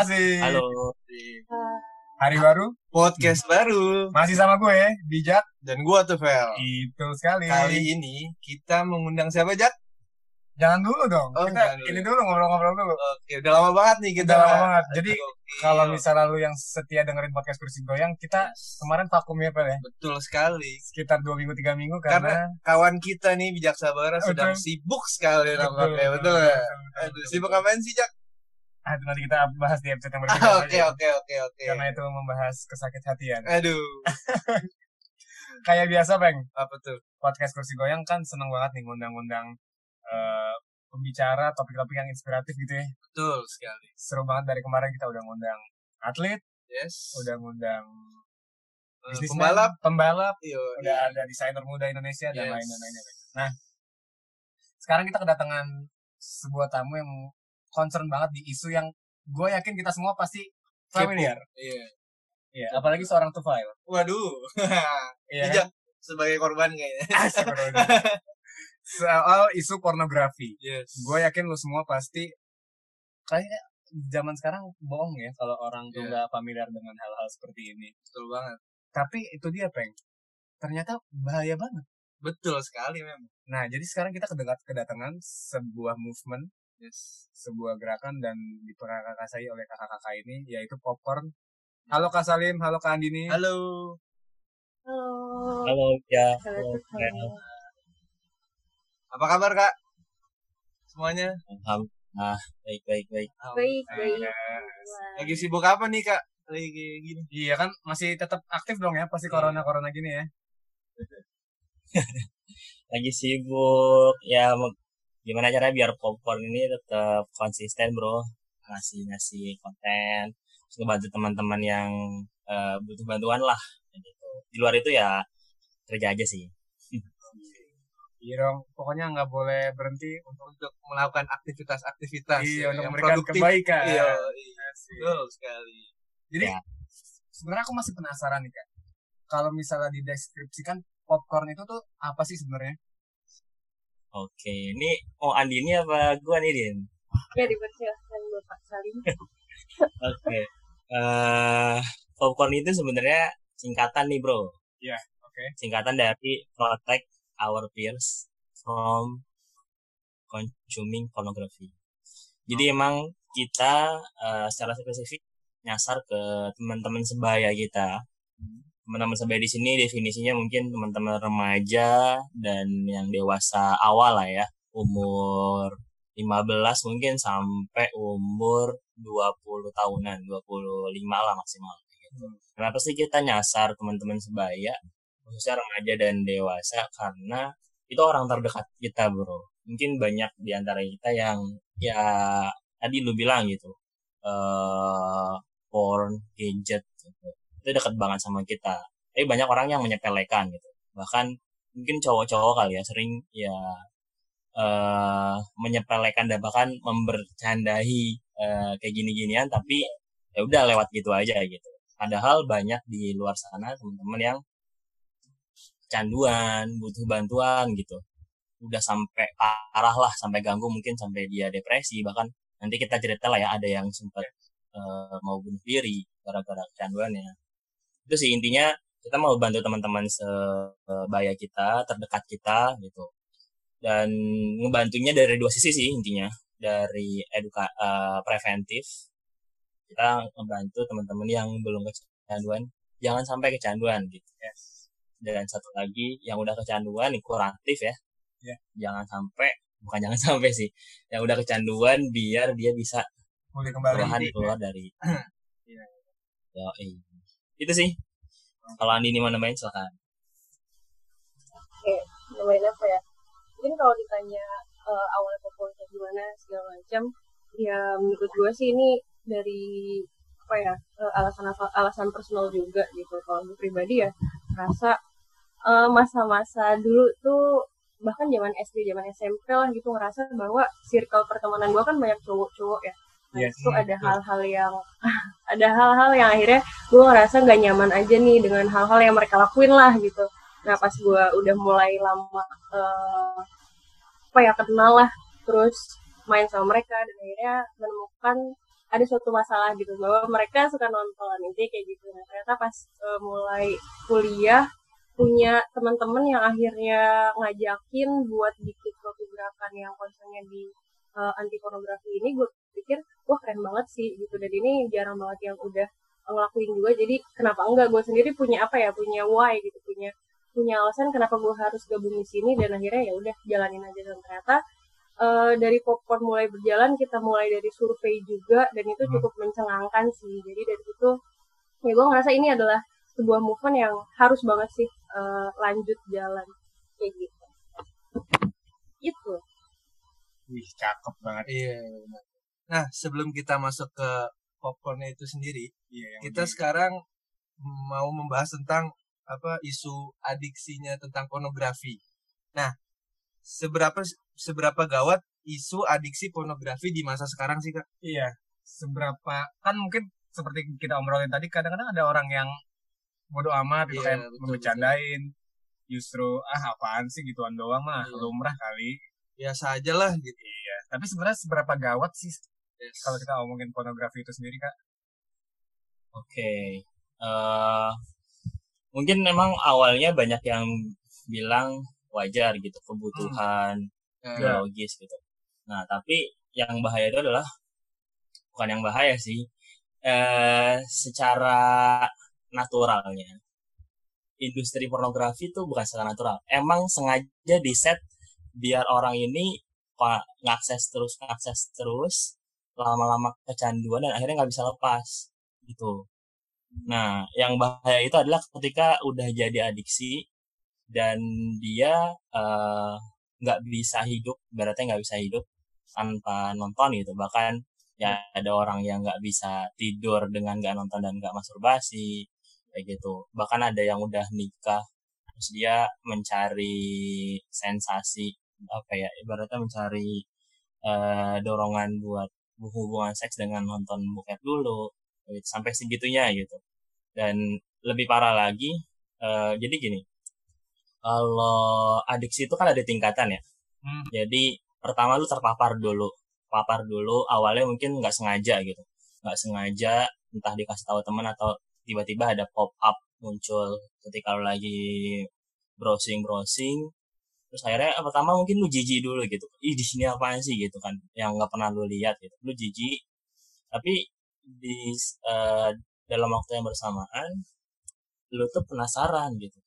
Ya, Asik. halo. Hari baru Podcast baru masih sama gue, Bijak. dan gua tuh Vel. Itu sekali. Kali ini kita mengundang siapa Jak? Jangan dulu dong. Oh, kita dulu. ini dulu ngobrol-ngobrol dulu. Oke, udah lama banget nih kita. Udah lama banget. Jadi, Oke. Kalau misalnya lu yang setia dengerin podcast kursi goyang, kita kemarin vakum ya, Pel ya. betul sekali. Sekitar dua minggu tiga minggu Karena karena, kawan kita nih Bijak Sabara sedang Betul. sibuk sekali nampaknya. Betul, ya? Aduh, sibuk ngapain sih Jak? Ah, itu nanti kita bahas di episode yang berikutnya. Oke, oke, oke, oke. Karena itu membahas kesakit hatian. Aduh, Kayak biasa, Peng. apa tuh? Podcast kursi goyang kan seneng banget nih ngundang-ngundang eh, pembicara topik-topik yang inspiratif gitu ya. Betul sekali. Seru banget dari kemarin kita udah ngundang atlet, Yes. udah ngundang bisnismen, pembalap. pembalap, Iya, udah ada desainer muda Indonesia dan Yes. lain-lain lainnya. Nah, sekarang kita kedatangan sebuah tamu yang concern banget di isu yang gue yakin kita semua pasti familiar. Iya. Iya, apalagi seorang tufail. Waduh. Iya. Bijak sebagai korban kayaknya. Asik, bro. Soal isu pornografi. Yes. Gue yakin lu semua pasti kayaknya zaman sekarang bohong ya kalau orang tuh Iya. nggak familiar dengan hal-hal seperti ini. Betul banget. Tapi itu dia, Peng. Ternyata bahaya banget. Betul sekali memang. Nah, jadi sekarang kita kedekat kedatangan sebuah movement, Yes. sebuah gerakan dan diperakasai oleh kakak-kakak ini yaitu popcorn. Halo Kak Salim, halo Kak Andini. Halo. Halo. Halo, ya. Halo. Apa kabar kak? Semuanya? Alhamdulillah. Baik, baik, baik. Baik, baik. Lagi sibuk apa nih kak? Lagi gini. Iya kan masih tetap aktif dong ya pasti Iya. corona-corona gini ya. Lagi sibuk. Ya, gimana caranya biar popcorn ini tetap konsisten, bro. Ngasih-ngasih konten. Terus ngebantu teman-teman yang eh, butuh bantuan lah. Gitu. Di luar itu ya kerja aja sih. Iya dong, pokoknya nggak boleh berhenti untuk Untuk melakukan aktivitas-aktivitas iya, ya, untuk yang memberikan produktif. kebaikan. Iya, iya. Betul sekali. Jadi Ya. sebenarnya aku masih penasaran nih kak. Kalau misalnya dideskripsikan popcorn itu tuh apa sih sebenarnya? Oke, ini oh Andini apa gua nih, Din? Ya dipersilahkan Bapak Salim. Oke. Eh, popcorn itu sebenarnya singkatan nih, bro. Oke. singkatan dari protect our peers from consuming pornography. Jadi emang kita eh, secara spesifik nyasar ke teman-teman sebaya kita. Teman-teman sebaya di sini definisinya mungkin teman-teman remaja dan yang dewasa awal lah ya, umur 15 mungkin sampai umur 20 tahunan, 25 lah maksimal. Gitu. Kenapa sih kita nyasar teman-teman sebaya? khususnya remaja dan dewasa karena itu orang terdekat kita bro mungkin banyak di antara kita yang ya tadi lu bilang gitu eh porn gadget gitu. Itu dekat banget sama kita tapi banyak orang yang menyepelekan gitu bahkan mungkin cowok-cowok kali ya sering ya eh menyepelekan dan bahkan membercandai eh, kayak gini-ginian tapi ya udah lewat gitu aja gitu padahal banyak di luar sana teman-teman yang kecanduan, butuh bantuan gitu. Udah sampai parah lah, sampai ganggu mungkin sampai dia depresi bahkan nanti kita cerita lah ya ada yang sempat eh, mau bunuh diri gara-gara kecanduannya. Itu sih intinya kita mau bantu teman-teman sebaya kita, terdekat kita gitu. Dan ngebantunya dari dua sisi sih intinya. Dari eduka eh, preventif kita ngebantu teman-teman yang belum kecanduan jangan sampai kecanduan gitu dan satu lagi yang udah kecanduan nih kuratif ya. Ya. Jangan sampai bukan jangan sampai sih. Yang udah kecanduan biar dia bisa Boleh kembali. perlahan keluar dari Iya. Ya, Itu sih. Kalau Andi ini mau nambahin silakan. Oke, nambahin apa ya? Mungkin kalau ditanya eh, awalnya popcorn kayak gimana segala macam, ya menurut gue sih ini dari apa ya eh, alasan alasan personal juga gitu. Kalau gue pribadi ya rasa eh, masa-masa dulu tuh bahkan zaman SD, zaman SMP lah gitu ngerasa bahwa circle pertemanan gue kan banyak cowok-cowok ya. Nah, Yes, itu ada hal-hal yang ada hal-hal yang akhirnya gue ngerasa gak nyaman aja nih dengan hal-hal yang mereka lakuin lah gitu. Nah pas gue udah mulai lama eh, apa ya kenal lah terus main sama mereka dan akhirnya menemukan ada suatu masalah gitu bahwa mereka suka nonton intinya kayak gitu nah ternyata pas eh, mulai kuliah punya teman-teman yang akhirnya ngajakin buat bikin suatu gerakan yang concernnya di eh, anti pornografi ini gue wah keren banget sih gitu. Dan ini jarang banget yang udah ngelakuin juga. Jadi kenapa enggak? Gue sendiri punya apa ya? Punya why gitu. Punya punya alasan kenapa gue harus gabung di sini. Dan akhirnya ya udah jalanin aja. Dan ternyata eh, dari popcorn mulai berjalan kita mulai dari survei juga dan itu Hmm. cukup mencengangkan sih. Jadi dari situ ya gue ngerasa ini adalah sebuah movement yang harus banget sih eh, lanjut jalan. Kayak gitu. Itu Wih, cakep banget. Iya. benar. Nah, sebelum kita masuk ke popcornnya itu sendiri, Iya, yang kita di- sekarang mau membahas tentang apa isu adiksinya tentang pornografi. Nah, seberapa seberapa gawat isu adiksi pornografi di masa sekarang sih kak? Iya, seberapa kan mungkin seperti kita omongin tadi kadang-kadang ada orang yang bodoh amat gitu Iya, kayak betul, membecandain justru ah apaan sih gituan doang mah Iya. lumrah kali Biasa aja lah gitu. iya tapi sebenarnya seberapa gawat sih Yes. kalau kita ngomongin pornografi itu sendiri kak Oke. eh mungkin memang awalnya banyak yang bilang wajar gitu kebutuhan Eh, biologis gitu. Nah, tapi yang bahaya itu adalah bukan yang bahaya sih. Eh secara naturalnya industri pornografi itu bukan secara natural. Emang sengaja di set biar orang ini ngakses terus ngakses terus lama-lama kecanduan dan akhirnya nggak bisa lepas gitu. Nah, yang bahaya itu adalah ketika udah jadi adiksi dan dia eh, nggak bisa hidup, berarti nggak bisa hidup tanpa nonton gitu. Bahkan ya ada orang yang nggak bisa tidur dengan nggak nonton dan nggak masturbasi kayak gitu. Bahkan ada yang udah nikah terus dia mencari sensasi apa ya ibaratnya mencari eh, dorongan buat hubungan seks dengan nonton bokep dulu gitu. sampai segitunya gitu dan lebih parah lagi eh, jadi gini kalau adiksi itu kan ada tingkatan ya Hmm. jadi pertama lu terpapar dulu papar dulu awalnya mungkin nggak sengaja gitu nggak sengaja entah dikasih tahu teman atau tiba-tiba ada pop up muncul ketika lu lagi browsing browsing terus akhirnya eh, pertama mungkin lu jijik dulu gitu. Ih di sini apaan sih gitu kan yang nggak pernah lu lihat gitu. Lu jijik tapi di eh, dalam waktu yang bersamaan lu tuh penasaran gitu.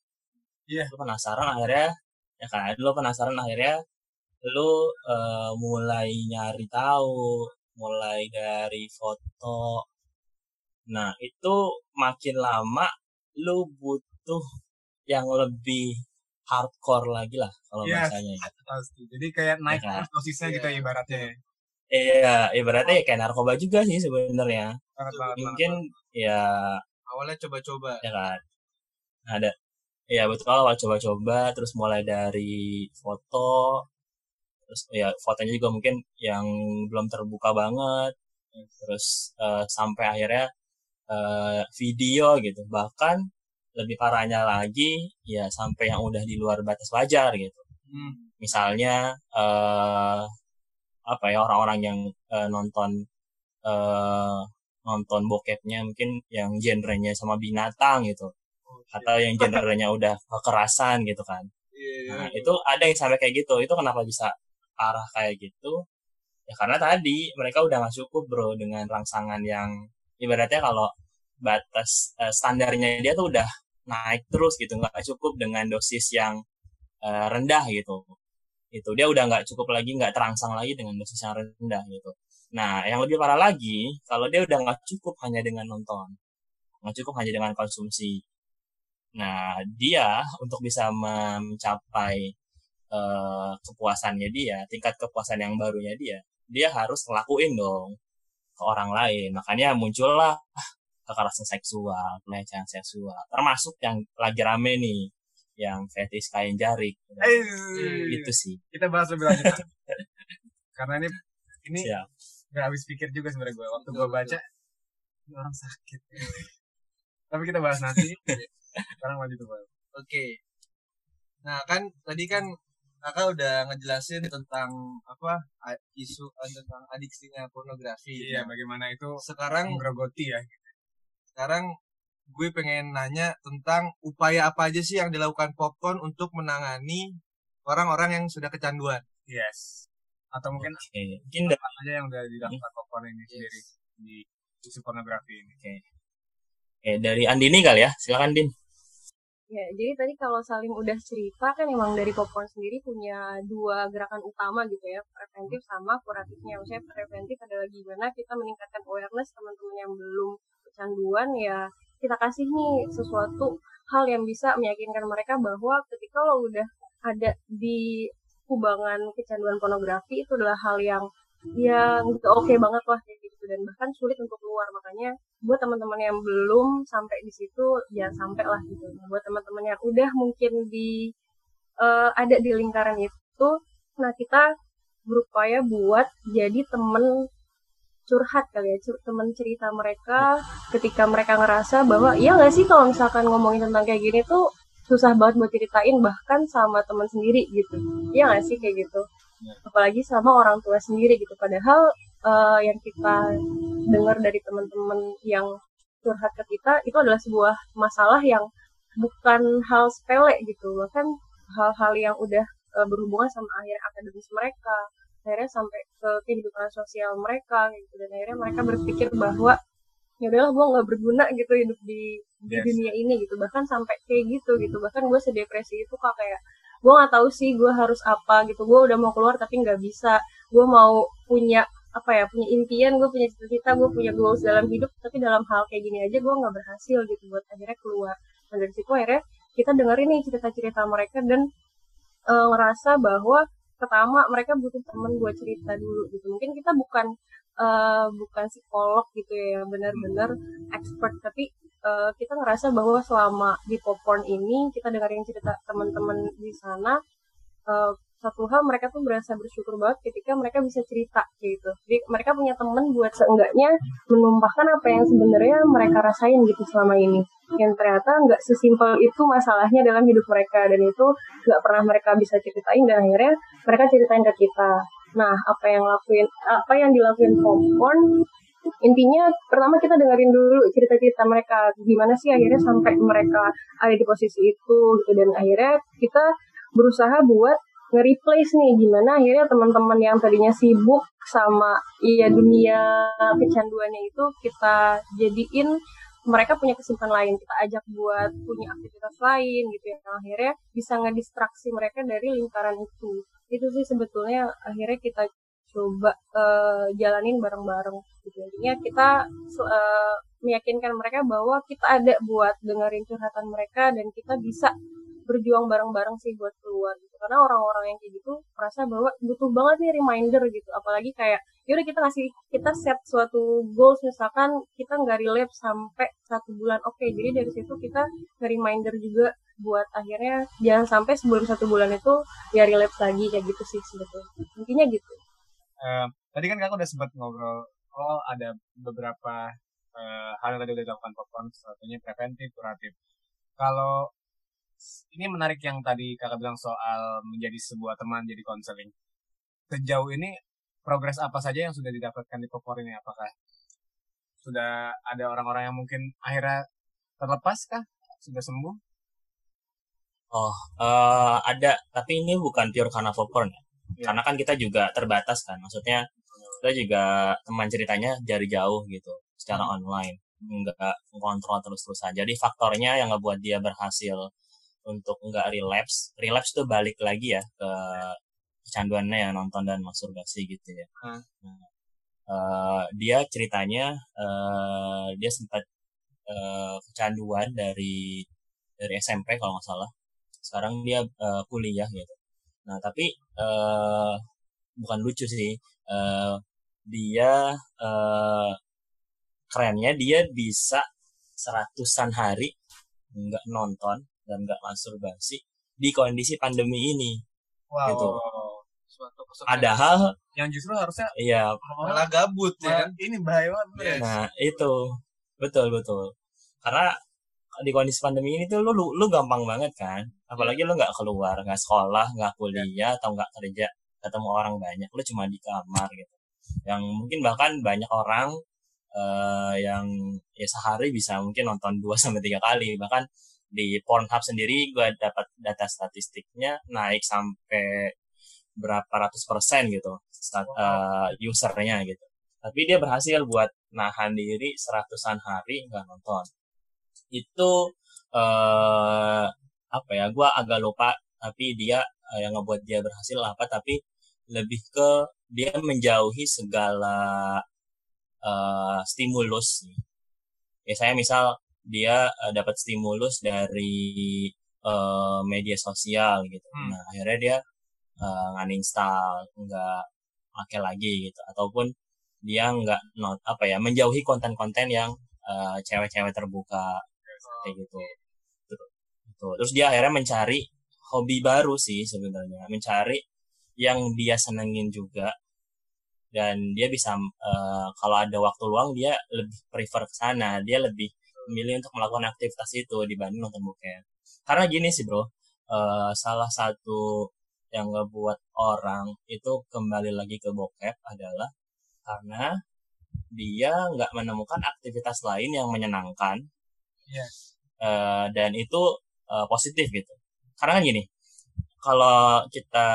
Iya. lu penasaran akhirnya ya kan lu penasaran akhirnya lu eh, mulai nyari tahu mulai dari foto. Nah itu makin lama lu butuh yang lebih hardcore lagi lah kalau Yes. bahasanya gitu. pasti jadi kayak naik Ya kan? dosisnya gitu Iya. ibaratnya Iya, ibaratnya ya kayak narkoba juga sih sebenarnya. banget banget Mungkin ya Awalnya coba-coba. ya kan ada ya betul awal coba-coba terus mulai dari foto terus ya fotonya juga mungkin yang belum terbuka banget terus eh, sampai akhirnya eh, video gitu bahkan lebih parahnya lagi ya sampai yang udah di luar batas wajar gitu. Hmm. misalnya eh apa ya orang-orang yang eh, nonton eh nonton bokepnya mungkin yang genrenya sama binatang gitu Oh, atau yang genrenya udah kekerasan gitu kan. Iya. nah itu ada yang sampai kayak gitu. Itu kenapa bisa arah kayak gitu? Ya karena tadi mereka udah nggak cukup bro dengan rangsangan yang ibaratnya kalau batas eh, standarnya dia tuh udah naik terus gitu nggak cukup dengan dosis yang eh, rendah gitu. Itu dia udah nggak cukup lagi nggak terangsang lagi dengan dosis yang rendah gitu. Nah yang lebih parah lagi kalau dia udah nggak cukup hanya dengan nonton nggak cukup hanya dengan konsumsi. Nah dia untuk bisa mencapai eh, kepuasannya dia tingkat kepuasan yang barunya dia dia harus ngelakuin dong ke orang lain. Makanya muncullah kekerasan seksual pelecehan seksual. Termasuk yang lagi rame nih yang fetish kain jarik. Eh, itu sih. Kita bahas lebih lanjut karena ini ini siap. nggak habis pikir juga sebenarnya gue waktu gue baca ini orang sakit. Tapi kita bahas nanti. Sekarang lanjut tuh Bang. Oke. Nah kan tadi kan kakak udah ngejelasin tentang apa isu eh, tentang adiksinya pornografi. Iya, Nah, bagaimana itu sekarang menggerogoti ya. Sekarang gue pengen nanya tentang upaya apa aja sih yang dilakukan Popcorn untuk menangani orang-orang yang sudah kecanduan. Yes. Atau mungkin Oke, mungkin apa aja yang udah dilakukan popcorn ini sendiri di isu pornografi ini. eh, dari Andini kali ya, silakan Din. Ya, jadi tadi kalau Salim udah cerita kan emang dari Popcorn sendiri punya dua gerakan utama gitu ya, preventif sama kuratifnya. Maksudnya preventif adalah gimana kita meningkatkan awareness teman-teman yang belum kecanduan ya kita kasih nih sesuatu hal yang bisa meyakinkan mereka bahwa ketika lo udah ada di kubangan kecanduan pornografi itu adalah hal yang yang gitu oke banget lah kayak gitu. Dan bahkan sulit untuk keluar. Makanya buat teman-teman yang belum sampai di situ jangan sampai lah gitu. Nah, buat teman-teman yang udah mungkin di eh, ada di lingkaran itu nah kita berupaya buat jadi temen curhat kali ya temen cerita mereka ketika mereka ngerasa bahwa iya nggak sih kalau misalkan ngomongin tentang kayak gini tuh susah banget buat ceritain bahkan sama teman sendiri gitu. Iya nggak sih kayak gitu? Apalagi sama orang tua sendiri gitu. Padahal eh, yang kita dengar dari teman-teman yang curhat ke kita itu adalah sebuah masalah yang bukan hal sepele gitu. Bahkan hal-hal yang udah eh, berhubungan sama akhir akademis mereka akhirnya sampai ke kehidupan sosial mereka gitu. Dan akhirnya mereka berpikir bahwa ya udahlah gue nggak berguna gitu hidup di di Yes. dunia ini gitu. Bahkan sampai kayak gitu gitu. Bahkan gue sedepresi itu kak kayak gue nggak tahu sih gue harus apa gitu. Gue udah mau keluar tapi nggak bisa. Gue mau punya apa ya punya impian gue punya cita-cita gue punya goals dalam hidup tapi dalam hal kayak gini aja gue nggak berhasil gitu buat akhirnya keluar. Dan dari situ akhirnya kita dengerin nih cerita-cerita mereka dan eh, ngerasa bahwa pertama mereka butuh temen buat cerita dulu gitu. Mungkin kita bukan eh, bukan psikolog gitu ya benar-benar expert tapi eh, kita ngerasa bahwa selama di popcorn ini kita dengerin cerita teman-teman di sana eh, satu hal mereka tuh berasa bersyukur banget ketika mereka bisa cerita gitu. Jadi mereka punya temen buat seenggaknya menumpahkan apa yang sebenarnya mereka rasain gitu selama ini. Yang ternyata nggak sesimpel itu masalahnya dalam hidup mereka dan itu nggak pernah mereka bisa ceritain dan akhirnya mereka ceritain ke kita. Nah apa yang lakuin apa yang dilakuin popcorn intinya pertama kita dengerin dulu cerita-cerita mereka. Gimana sih akhirnya sampai mereka ada di posisi itu gitu. Dan akhirnya kita berusaha buat nge-replace nih gimana akhirnya teman-teman yang tadinya sibuk sama iya dunia kecanduannya itu kita jadiin mereka punya kesibukan lain. Kita ajak buat punya aktivitas lain gitu ya. Yang akhirnya bisa ngedistraksi mereka dari lingkaran itu. Itu sih sebetulnya akhirnya kita coba eh, jalanin bareng-bareng gitu. Intinya kita eh, meyakinkan mereka bahwa kita ada buat dengerin curhatan mereka dan kita bisa berjuang bareng-bareng sih buat keluar gitu. Karena orang-orang yang kayak gitu merasa bahwa butuh banget nih reminder gitu. Apalagi kayak yaudah kita ngasih kita set suatu goals. Misalkan kita nggak relapse sampai satu bulan. Oke jadi dari situ kita nge-reminder juga buat akhirnya jangan sampai sebelum satu bulan itu ya relapse lagi kayak gitu sih sebetulnya. Intinya gitu. Eh, tadi kan kakak udah sempat ngobrol, oh ada beberapa eh, hal yang tadi udah dilakukan popcorn, satunya preventif, kuratif. Kalau ini menarik yang tadi kakak bilang soal menjadi sebuah teman jadi konseling. Sejauh ini progres apa saja yang sudah didapatkan di popcorn ini? Apakah sudah ada orang-orang yang mungkin akhirnya terlepas kah? Sudah sembuh? Oh, eh, ada, tapi ini bukan pure karena popcorn ya. Iya. Karena kan kita juga terbatas kan. Maksudnya kita juga teman ceritanya dari jauh gitu, secara online. Nggak kontrol terus-terusan. Jadi faktornya yang ngebuat dia berhasil untuk nggak relapse. Relapse tuh balik lagi ya ke kecanduannya ya nonton dan masturbasi gitu ya. Hmm. Nah, eh, dia ceritanya eh, dia sempat eh, kecanduan dari dari SMP kalau nggak salah. Sekarang dia eh, kuliah gitu. Nah, tapi eh bukan lucu sih. Eh dia eh kerennya dia bisa seratusan hari nggak nonton dan nggak masturbasi di kondisi pandemi ini. Wow. Gitu. Suatu. Padahal Yang justru harusnya ya orang-orang malah gabut ya kan ini bahaya banget. Yes. Nah, itu betul betul. Karena di kondisi pandemi ini tuh lu lu, lu gampang banget kan apalagi lu nggak keluar nggak sekolah nggak kuliah atau nggak kerja ketemu orang banyak lu cuma di kamar gitu yang mungkin bahkan banyak orang uh, yang ya sehari bisa mungkin nonton 2 sampai tiga kali bahkan di Pornhub sendiri gue dapat data statistiknya naik sampai berapa ratus persen gitu stat, uh, usernya gitu. Tapi dia berhasil buat nahan diri seratusan hari nggak nonton. Itu uh, apa ya gue agak lupa tapi dia uh, yang ngebuat dia berhasil apa tapi lebih ke dia menjauhi segala uh, stimulus ya saya misal dia uh, dapat stimulus dari uh, media sosial gitu. Hmm. nah akhirnya dia uh, uninstall nggak pakai lagi gitu. Ataupun dia nggak not apa ya menjauhi konten-konten yang cewek-cewek uh, terbuka. Kayak gitu. gitu terus dia akhirnya mencari hobi baru sih sebenarnya. Mencari yang dia senengin juga. Dan dia bisa uh, kalau ada waktu luang dia lebih prefer ke sana. Dia lebih memilih untuk melakukan aktivitas itu dibanding nonton bokep karena gini sih bro uh, salah satu yang ngebuat orang itu kembali lagi ke bokep adalah karena dia nggak menemukan aktivitas lain yang menyenangkan yes. uh, dan itu uh, positif gitu karena kan gini kalau kita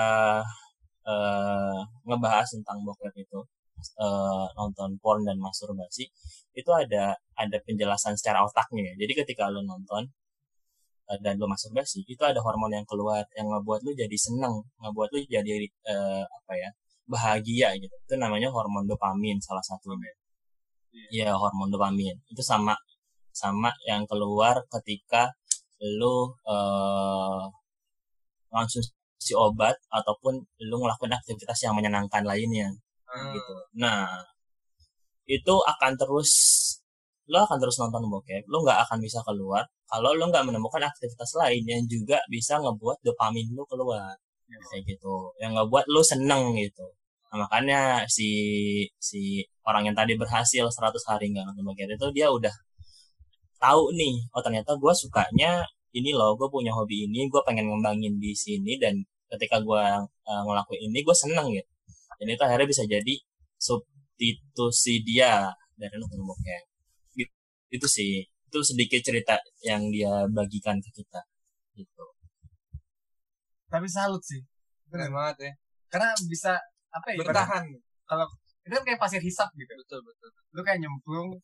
uh, ngebahas tentang bokep itu uh, nonton porn dan masturbasi itu ada ada penjelasan secara otaknya ya. Jadi ketika lo nonton uh, dan lo masturbasi itu ada hormon yang keluar yang ngebuat lo jadi seneng ngebuat lo jadi uh, apa ya bahagia gitu. Itu namanya hormon dopamin salah satunya ya. Hormon dopamin. Itu sama sama yang keluar ketika lu uh, langsung si obat ataupun lu ngelakuin aktivitas yang menyenangkan lainnya hmm. gitu. Nah, itu akan terus lo akan terus nonton bokep, lo nggak akan bisa keluar kalau lo nggak menemukan aktivitas lain yang juga bisa ngebuat dopamin lo keluar ya. kayak gitu, yang ngebuat lo seneng gitu. Nah, makanya si si orang yang tadi berhasil 100 hari nggak nonton bokep itu dia udah tahu nih oh ternyata gue sukanya ini loh gue punya hobi ini gue pengen ngembangin di sini dan ketika gue uh, ngelakuin ini gue seneng gitu dan itu akhirnya bisa jadi substitusi dia dari nonton bokep gitu. itu sih itu sedikit cerita yang dia bagikan ke kita gitu. Tapi salut sih keren. banget ya. Karena bisa apa ya bertahan. kalau itu kan kayak pasir hisap gitu. Betul betul. Lu kayak nyemplung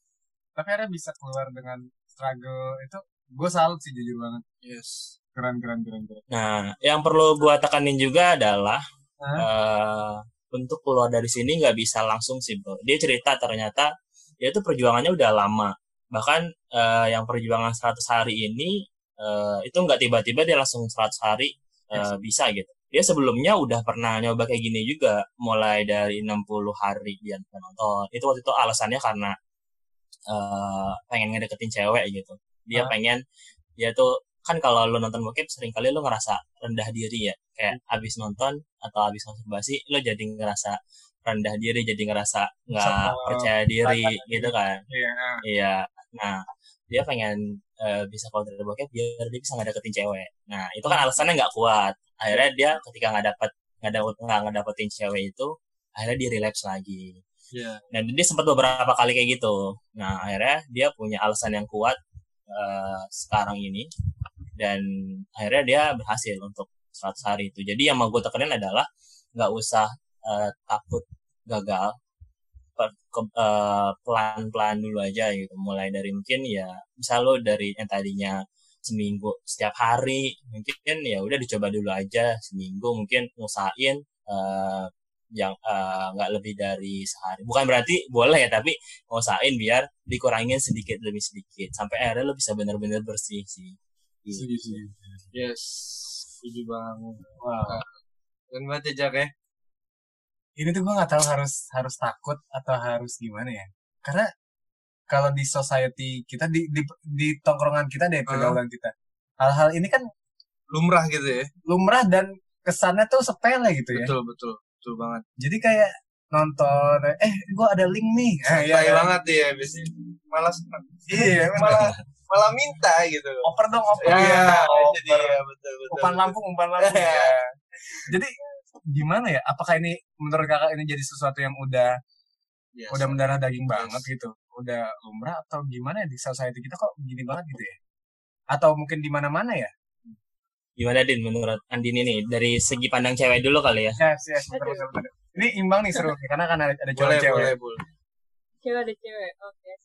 tapi akhirnya bisa keluar dengan struggle itu gue salut sih jujur banget. Yes. Keren keren keren keren. Nah yang perlu gue tekanin juga adalah uh, untuk keluar dari sini nggak bisa langsung sih bro dia cerita ternyata dia tuh perjuangannya udah lama. Bahkan uh, yang perjuangan 100 hari ini uh, itu nggak tiba-tiba dia langsung 100 hari uh, yes. bisa gitu. Dia sebelumnya udah pernah nyoba kayak gini juga. Mulai dari 60 hari dia nonton. Itu waktu itu alasannya karena uh, pengen ngedeketin cewek gitu. Dia uh. pengen dia tuh kan kalau lo nonton bokep sering kali lo ngerasa rendah diri ya. Kayak hmm. abis nonton atau abis masturbasi lo jadi ngerasa rendah diri jadi ngerasa nggak percaya diri gitu kan. Iya iya nah dia pengen uh, bisa kalau dari bokep biar dia bisa ngedeketin cewek. Nah itu kan alasannya nggak kuat. Akhirnya dia ketika nggak dapet nggak dapet nggak ngedapetin cewek itu akhirnya dia relapse lagi. Yeah. Dan dia sempat beberapa kali kayak gitu. Nah akhirnya dia punya alasan yang kuat uh, sekarang ini dan akhirnya dia berhasil untuk 100 hari itu. Jadi yang mau gue tekenin adalah nggak usah uh, takut gagal, uh, pelan-pelan dulu aja gitu. Mulai dari mungkin ya bisa lo dari yang tadinya seminggu setiap hari mungkin ya udah dicoba dulu aja seminggu mungkin ngusain uh, yang eh, nggak uh, lebih dari sehari. Bukan berarti boleh ya, tapi usahain biar dikurangin sedikit demi sedikit sampai akhirnya lo bisa benar-benar bersih sih. Gitu. Yes, setuju banget. Wow. Dan baca Jack ya. Ini tuh gue nggak tahu harus harus takut atau harus gimana ya. Karena kalau di society kita di di, di tongkrongan kita deh pergaulan uh. kita, hal-hal ini kan lumrah gitu ya. Lumrah dan kesannya tuh sepele gitu ya. Betul betul betul banget jadi kayak nonton eh gue ada link nih nah, iya, iya banget ya abis malas iya malah malah minta gitu oper dong oper Iya, oper. jadi ya betul betul. umpan betul. Lampung umpan Lampung ya. jadi gimana ya apakah ini menurut kakak ini jadi sesuatu yang udah Biasa. udah mendarah daging banget gitu udah lumrah atau gimana ya di society kita kok gini banget gitu ya atau mungkin di mana-mana ya Gimana Din menurut Andini nih dari segi pandang cewek dulu kali ya? yes yes betul, betul, betul. ini imbang nih seru karena kan ada, ada cowok boleh cewek boleh boleh. cewek ada cewek oke siap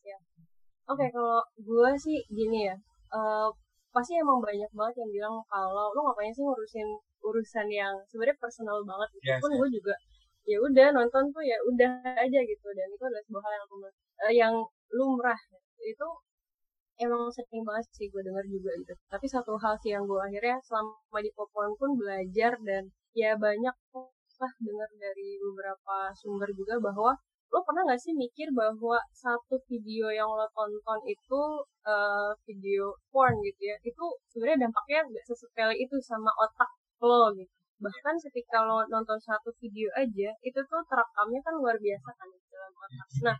oke kalau gue sih gini ya eh, pasti emang banyak banget yang bilang kalau lu ngapain sih ngurusin urusan yang sebenarnya personal banget Yes, pun yes. gue juga ya udah nonton tuh ya udah aja gitu. Dan itu adalah sebuah hal yang lumrah, eh, yang lumrah itu emang sering banget sih gue dengar juga gitu. Tapi satu hal sih yang gue akhirnya selama di popcorn pun belajar dan ya banyak lah dengar dari beberapa sumber juga bahwa lo pernah nggak sih mikir bahwa satu video yang lo tonton itu eh, video porn gitu ya itu sebenarnya dampaknya nggak sesepele itu sama otak lo gitu. Bahkan ketika lo nonton satu video aja itu tuh terekamnya kan luar biasa kan di dalam otak. Nah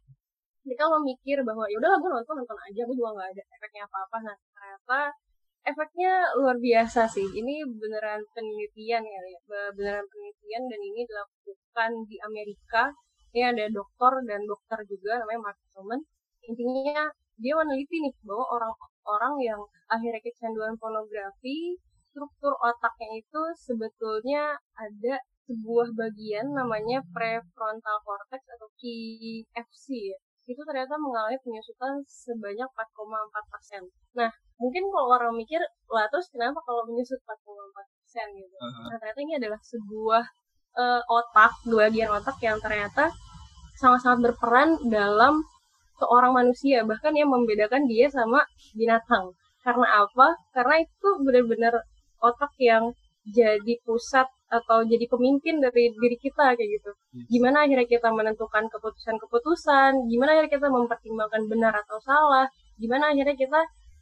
ketika lo mikir bahwa ya udahlah gue nonton nonton aja gue juga nggak ada efeknya apa apa nah ternyata efeknya luar biasa sih. Ini beneran penelitian ya. Be- beneran penelitian dan ini dilakukan di Amerika ini ada dokter dan dokter juga namanya Mark Solomon intinya dia meneliti nih bahwa orang-orang yang akhirnya kecanduan pornografi struktur otaknya itu sebetulnya ada sebuah bagian namanya prefrontal cortex atau PFC ya itu ternyata mengalami penyusutan sebanyak 4,4 persen. Nah, mungkin kalau orang mikir, lah terus kenapa kalau menyusut 4,4 persen gitu? Nah, ternyata ini adalah sebuah eh, otak, dua bagian otak yang ternyata sangat-sangat berperan dalam seorang manusia, bahkan yang membedakan dia sama binatang. Karena apa? Karena itu benar-benar otak yang jadi pusat atau jadi pemimpin dari diri kita kayak gitu. Gimana akhirnya kita menentukan keputusan-keputusan, gimana akhirnya kita mempertimbangkan benar atau salah, gimana akhirnya kita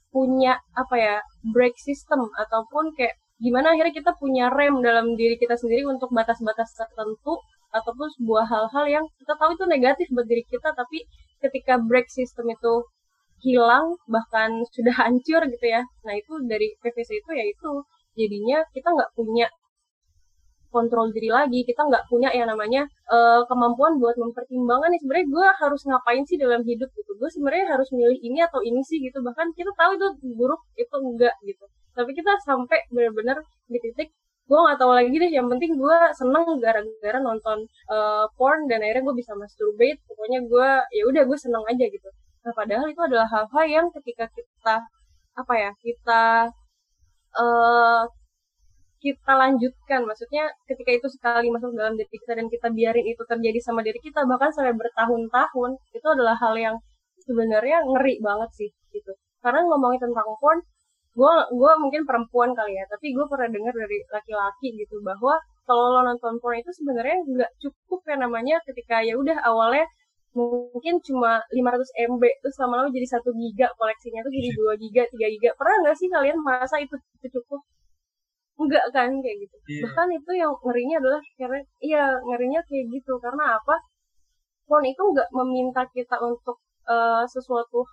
punya apa ya break system ataupun kayak gimana akhirnya kita punya rem dalam diri kita sendiri untuk batas-batas tertentu ataupun sebuah hal-hal yang kita tahu itu negatif buat diri kita tapi ketika break system itu hilang bahkan sudah hancur gitu ya nah itu dari PVC itu ya itu. Jadinya kita nggak punya kontrol diri lagi kita nggak punya yang namanya eh, kemampuan buat mempertimbangkan nih sebenarnya gue harus ngapain sih dalam hidup gitu. Gue sebenarnya harus milih ini atau ini sih gitu bahkan kita tahu itu buruk itu enggak gitu tapi kita sampai benar-benar di titik gue nggak tahu lagi deh yang penting gue seneng gara-gara nonton eh, porn dan akhirnya gue bisa masturbate pokoknya gue ya udah gue seneng aja gitu. Nah padahal itu adalah hal-hal yang ketika kita apa ya kita eh kita lanjutkan maksudnya ketika itu sekali masuk dalam diri kita dan kita biarin itu terjadi sama diri kita bahkan sampai bertahun-tahun itu adalah hal yang sebenarnya ngeri banget sih gitu. Karena ngomongin tentang porn gue gue mungkin perempuan kali ya tapi gue pernah dengar dari laki-laki gitu bahwa kalau lo nonton porn itu sebenarnya nggak cukup ya namanya ketika ya udah awalnya mungkin cuma 500 MB terus lama-lama jadi satu giga koleksinya tuh jadi 2 giga 3 giga. Pernah nggak sih kalian merasa itu, itu cukup? Enggak kan kayak gitu. Iya. bahkan itu yang ngerinya adalah karena iya ngerinya kayak gitu. Karena apa? Porn itu nggak meminta kita untuk eh, sesuatu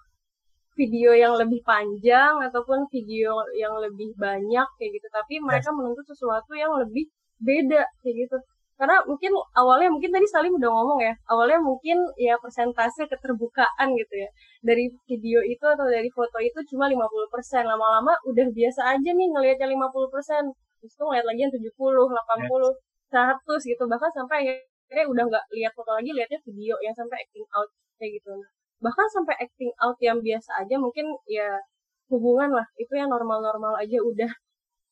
video yang lebih panjang ataupun video yang lebih banyak kayak gitu. Tapi mereka menuntut sesuatu yang lebih beda kayak gitu. Karena mungkin awalnya mungkin tadi Salim udah ngomong ya awalnya mungkin ya persentase keterbukaan gitu ya. Dari video itu atau dari foto itu cuma 50% lama-lama udah biasa aja nih ngelihatnya 50% terus tuh ngeliat lagi yang 70, 80, 100 gitu. Bahkan sampai akhirnya udah nggak lihat foto lagi lihatnya video yang sampai acting out kayak gitu bahkan sampai acting out yang biasa aja mungkin ya hubungan lah itu yang normal-normal aja udah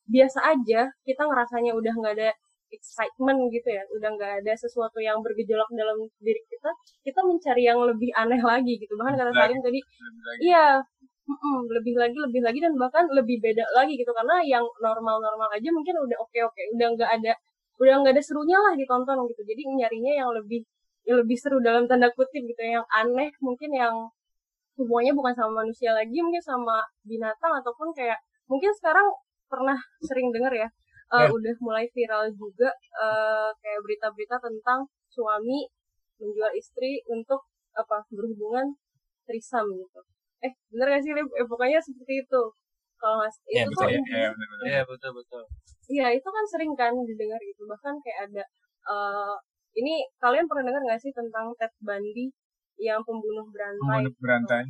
biasa aja kita ngerasanya udah nggak ada excitement gitu ya udah nggak ada sesuatu yang bergejolak dalam diri kita kita mencari yang lebih aneh lagi gitu. Bahkan kata Salim tadi iya lebih lagi lebih lagi dan bahkan lebih beda lagi gitu. Karena yang normal-normal aja mungkin udah oke-oke udah nggak ada udah nggak ada serunya lah ditonton gitu. Jadi nyarinya yang lebih lebih seru dalam tanda kutip gitu yang aneh mungkin yang hubungannya bukan sama manusia lagi mungkin sama binatang ataupun kayak mungkin sekarang pernah sering dengar ya uh, Ya. udah mulai viral juga uh, kayak berita-berita tentang suami menjual istri untuk apa berhubungan trisam gitu eh bener gak sih Lip? Eh, pokoknya seperti itu kalau mas Ya, itu betul, tuh ya, ya, benar. Iya betul betul. Iya itu kan sering kan didengar gitu bahkan kayak ada eh ini kalian pernah dengar nggak sih tentang Ted Bundy yang pembunuh berantai? Pembunuh berantai.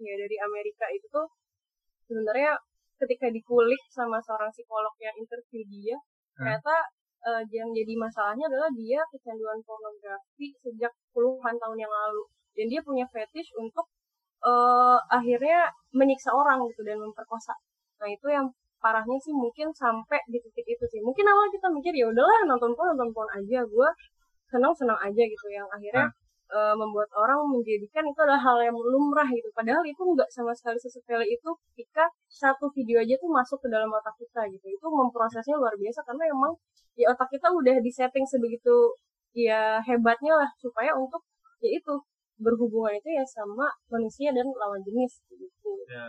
ya dari Amerika itu tuh sebenarnya ketika dikulik sama seorang psikolog yang interview dia Hmm. ternyata eh, yang jadi masalahnya adalah dia kecanduan pornografi sejak puluhan tahun yang lalu. Dan dia punya fetish untuk eh, akhirnya menyiksa orang gitu dan memperkosa. Nah itu yang parahnya sih mungkin sampai di titik itu sih. Mungkin awal kita mikir ya udahlah nonton porn nonton porn aja. Gue senang senang aja gitu yang akhirnya eh, membuat orang menjadikan itu adalah hal yang lumrah gitu padahal itu nggak sama sekali sesepele itu ketika satu video aja tuh masuk ke dalam otak kita gitu itu memprosesnya luar biasa karena emang di otak kita udah disetting sebegitu ya hebatnya lah supaya untuk ya itu berhubungan itu ya sama manusia dan lawan jenis gitu Ya.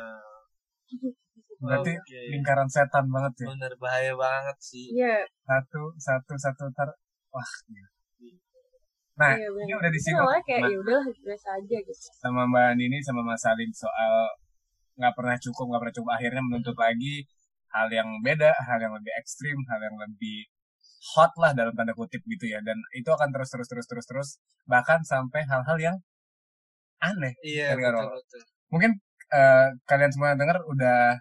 Berarti Oke. lingkaran setan banget ya. Bener bahaya banget sih. Iya, Satu, satu, satu ter. Wah. Nah, iya ini udah disinggung awalnya kayak sama, ya udahlah biasa aja gitu. sama Mbak Nini sama Mas Salim soal nggak pernah cukup, nggak pernah cukup. Akhirnya menuntut lagi hal yang beda, hal yang lebih ekstrim, hal yang lebih hot lah dalam tanda kutip gitu ya. Dan itu akan terus terus terus terus terus bahkan sampai hal-hal yang aneh. Iya betul betul. Mungkin eh, kalian semua dengar udah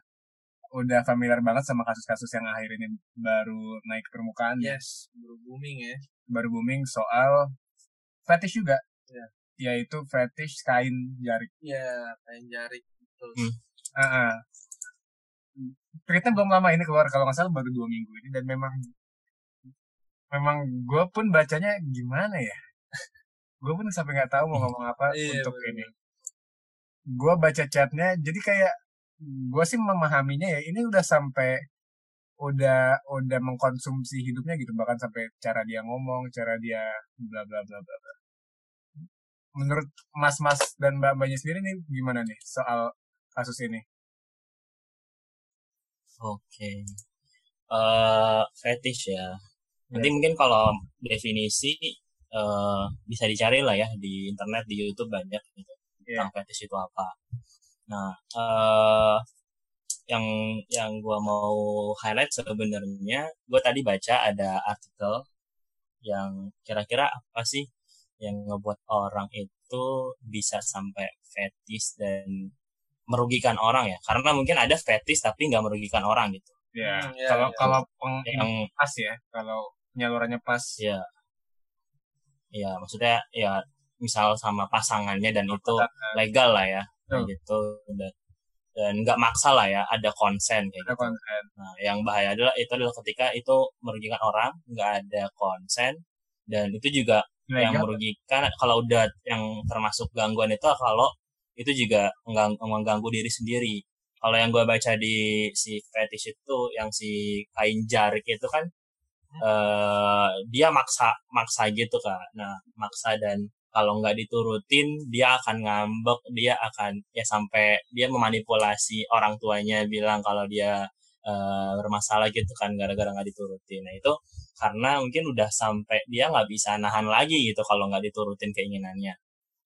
udah familiar banget sama kasus-kasus yang akhir ini baru naik ke permukaan ya. Yes, baru booming ya. baru booming soal fetish juga Ya. yaitu fetish kain jarik Iya, kain jarik betul. Hmm. Ah, ah. Tweetnya belum lama ini keluar kalau nggak salah baru dua minggu ini dan memang memang gue pun bacanya gimana ya gue pun sampai nggak tahu mau ngomong apa Iya, untuk bener. ini gue baca chatnya jadi kayak gue sih memahaminya ya ini udah sampai udah udah mengkonsumsi hidupnya gitu bahkan sampai cara dia ngomong cara dia bla bla bla bla bla. menurut mas-mas dan mbak-mbaknya sendiri nih gimana nih soal kasus ini Oke. Eh fetish ya. Nanti mungkin kalau definisi eh bisa dicari lah ya di internet, di YouTube banyak gitu. Iya. Tentang fetish itu apa. Nah, eh yang yang gua mau highlight sebenarnya gua tadi baca ada artikel yang kira-kira apa sih yang ngebuat orang itu bisa sampai fetish dan merugikan orang ya? Karena mungkin ada fetish tapi nggak merugikan orang gitu. Ya Hmm, kalau iya. kalau peng- yang pas ya kalau penyalurannya pas. Ya ya maksudnya ya misal sama pasangannya dan itu legal lah ya Betul. gitu. Dan dan nggak maksa lah ya ada konsen kayak ada gitu. nah yang bahaya adalah itu adalah ketika itu merugikan orang nggak ada konsen dan itu juga yang Ilegal. merugikan. Kalau udah yang termasuk gangguan itu kalau itu juga menggang- mengganggu diri sendiri. Kalau yang gue baca di si fetish itu yang si kain jarik itu kan eh dia maksa maksa gitu kak. Nah maksa dan kalau nggak diturutin dia akan ngambek dia akan ya sampai dia memanipulasi orang tuanya bilang kalau dia eh, bermasalah gitu kan gara-gara nggak diturutin. Nah itu karena mungkin udah sampai dia nggak bisa nahan lagi gitu kalau nggak diturutin keinginannya.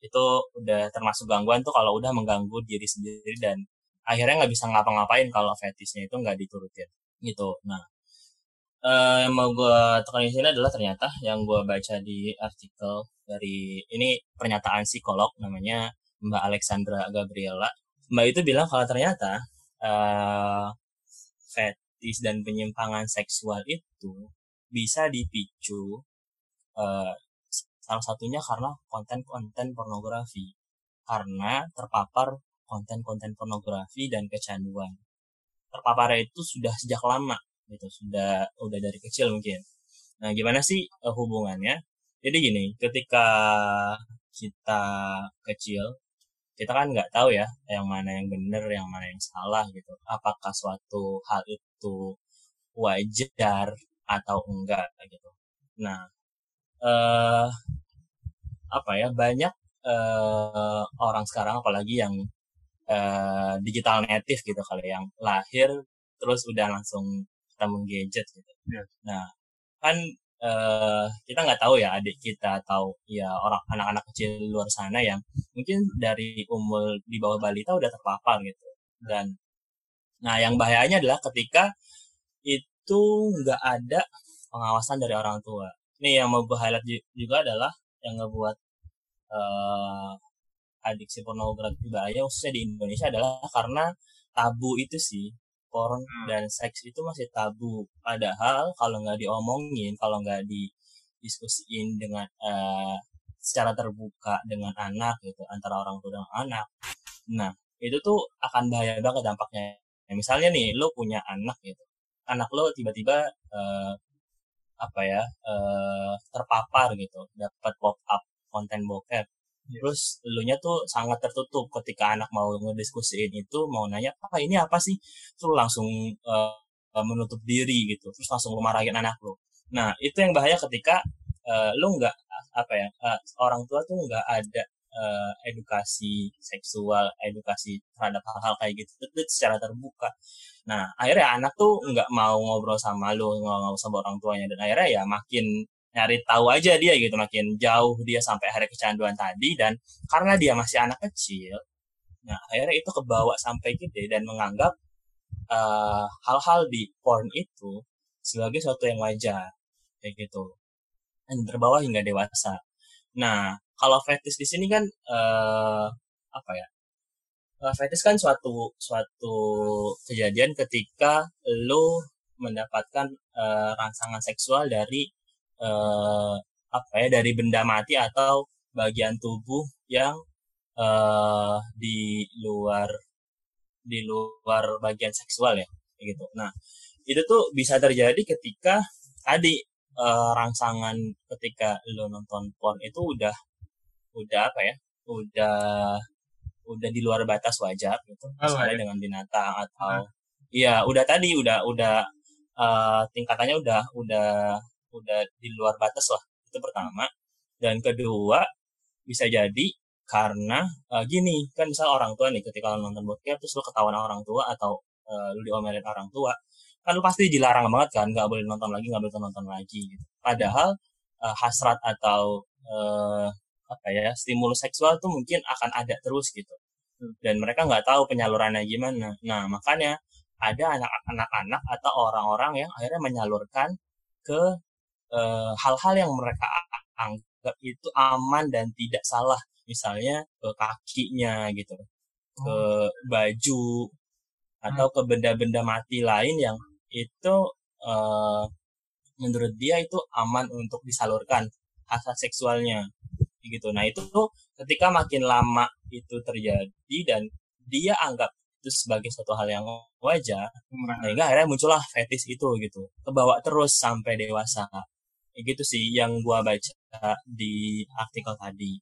Itu udah termasuk gangguan tuh kalau udah mengganggu diri sendiri dan akhirnya nggak bisa ngapa-ngapain kalau fetishnya itu nggak diturutin gitu. Nah eh, yang mau gue tekan di sini adalah ternyata yang gue baca di artikel dari ini pernyataan psikolog namanya Mbak Alexandra Gabriela. Mbak itu bilang kalau ternyata eh, fetish dan penyimpangan seksual itu bisa dipicu eh, salah satunya karena konten-konten pornografi. Karena terpapar konten-konten pornografi dan kecanduan. Terpapar itu sudah sejak lama gitu sudah udah dari kecil mungkin. Nah gimana sih eh, hubungannya jadi gini ketika kita kecil kita kan nggak tahu ya yang mana yang benar yang mana yang salah gitu apakah suatu hal itu wajar atau enggak gitu nah eh apa ya banyak eh, orang sekarang apalagi yang eh, digital native gitu kali yang lahir terus udah langsung ketemu gadget gitu. Iya. Nah kan eh, kita nggak tahu ya adik kita atau ya orang anak-anak kecil luar sana yang mungkin dari umur di bawah balita udah terpapar gitu. Dan nah yang bahayanya adalah ketika itu nggak ada pengawasan dari orang tua. Ini yang mau gue juga adalah yang ngebuat eh, adiksi pornografi bahaya khususnya di Indonesia adalah karena tabu itu sih porn Hmm. dan seks itu masih tabu. Padahal kalau nggak diomongin kalau nggak didiskusiin dengan eh, secara terbuka dengan anak gitu antara orang tua dan anak nah itu tuh akan bahaya banget dampaknya. Nah, misalnya nih lo punya anak gitu anak lo tiba-tiba eh, apa ya eh, terpapar gitu dapat pop up konten bokep Yes. terus elunya tuh sangat tertutup ketika anak mau ngediskusiin itu mau nanya apa ini apa sih? Lu langsung eh, menutup diri gitu terus langsung lu marahin anak lo nah itu yang bahaya ketika eh, lu nggak apa ya eh, orang tua tuh nggak ada eh, edukasi seksual edukasi terhadap hal-hal kayak gitu itu secara terbuka. Nah akhirnya anak tuh nggak mau ngobrol sama lu nggak ngobrol sama orang tuanya dan akhirnya ya makin nyari tahu aja dia gitu makin jauh dia sampai akhirnya kecanduan tadi dan karena dia masih anak kecil nah akhirnya itu kebawa sampai gede dan menganggap eh, hal-hal di porn itu sebagai sesuatu yang wajar kayak gitu. Dan terbawa hingga dewasa. Nah kalau fetish di sini kan eh, apa ya Eh, fetish kan suatu suatu kejadian ketika lo mendapatkan eh, rangsangan seksual dari eh, apa ya dari benda mati atau bagian tubuh yang eh, di luar di luar bagian seksual ya gitu. Nah itu tuh bisa terjadi ketika tadi eh, rangsangan ketika lo nonton porn itu udah udah apa ya udah udah di luar batas wajar gitu Oh, misalnya dengan binatang atau iya udah tadi udah udah eh, tingkatannya udah udah udah di luar batas lah itu pertama. Dan kedua bisa jadi karena eh, gini kan misal orang tua nih ketika lo nonton bokep terus lo ketahuan orang tua atau eh, lo diomelin orang tua kan lo pasti dilarang banget kan nggak boleh nonton lagi nggak boleh nonton lagi gitu. Padahal eh, hasrat atau eh, apa ya stimulus seksual tuh mungkin akan ada terus gitu. Dan mereka nggak tahu penyalurannya gimana. Nah makanya ada anak-anak atau orang-orang yang akhirnya menyalurkan ke eh, hal-hal yang mereka anggap itu aman dan tidak salah. Misalnya ke kakinya gitu ke baju atau ke benda-benda mati lain yang itu eh, menurut dia itu aman untuk disalurkan hasrat seksualnya. Gitu. Nah itu tuh ketika makin lama itu terjadi dan dia anggap itu sebagai suatu hal yang wajar sehingga akhirnya muncullah fetis itu gitu. Kebawa terus sampai dewasa Kayak gitu sih yang gua baca di artikel tadi.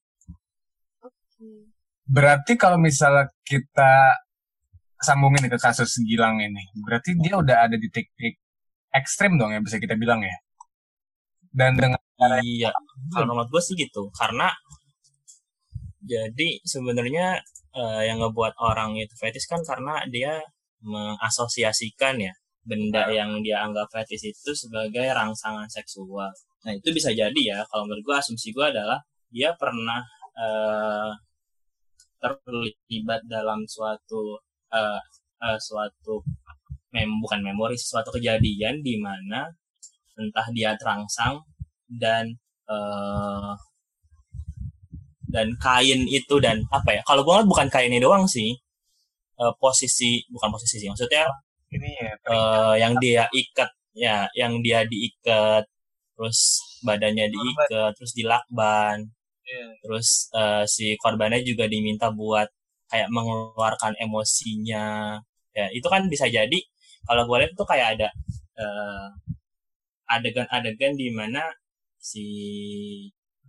Berarti kalau misalnya kita sambungin ke kasus Gilang ini, berarti dia udah ada di titik ekstrim dong ya bisa kita bilang ya. Dan dengan iya. Kalau menurut gue sih gitu karena jadi sebenarnya eh, yang ngebuat orang itu fetis kan karena dia mengasosiasikan ya benda yang dia anggap fetis itu sebagai rangsangan seksual. Nah itu bisa jadi ya kalau menurut gue asumsi gue adalah dia pernah eh, terlibat dalam suatu eh, eh, suatu mem bukan memori suatu kejadian di mana entah dia terangsang dan eh, dan kain itu dan apa ya kalau gue bukan kainnya doang sih eh, posisi bukan posisi sih maksudnya ini ya, eh, yang dia ikat ya yang dia diikat terus badannya diikat terus dilakban. Iya. terus eh, si korbannya juga diminta buat kayak mengeluarkan emosinya. Ya itu kan bisa jadi kalau gue lihat itu kayak ada eh, adegan-adegan di mana si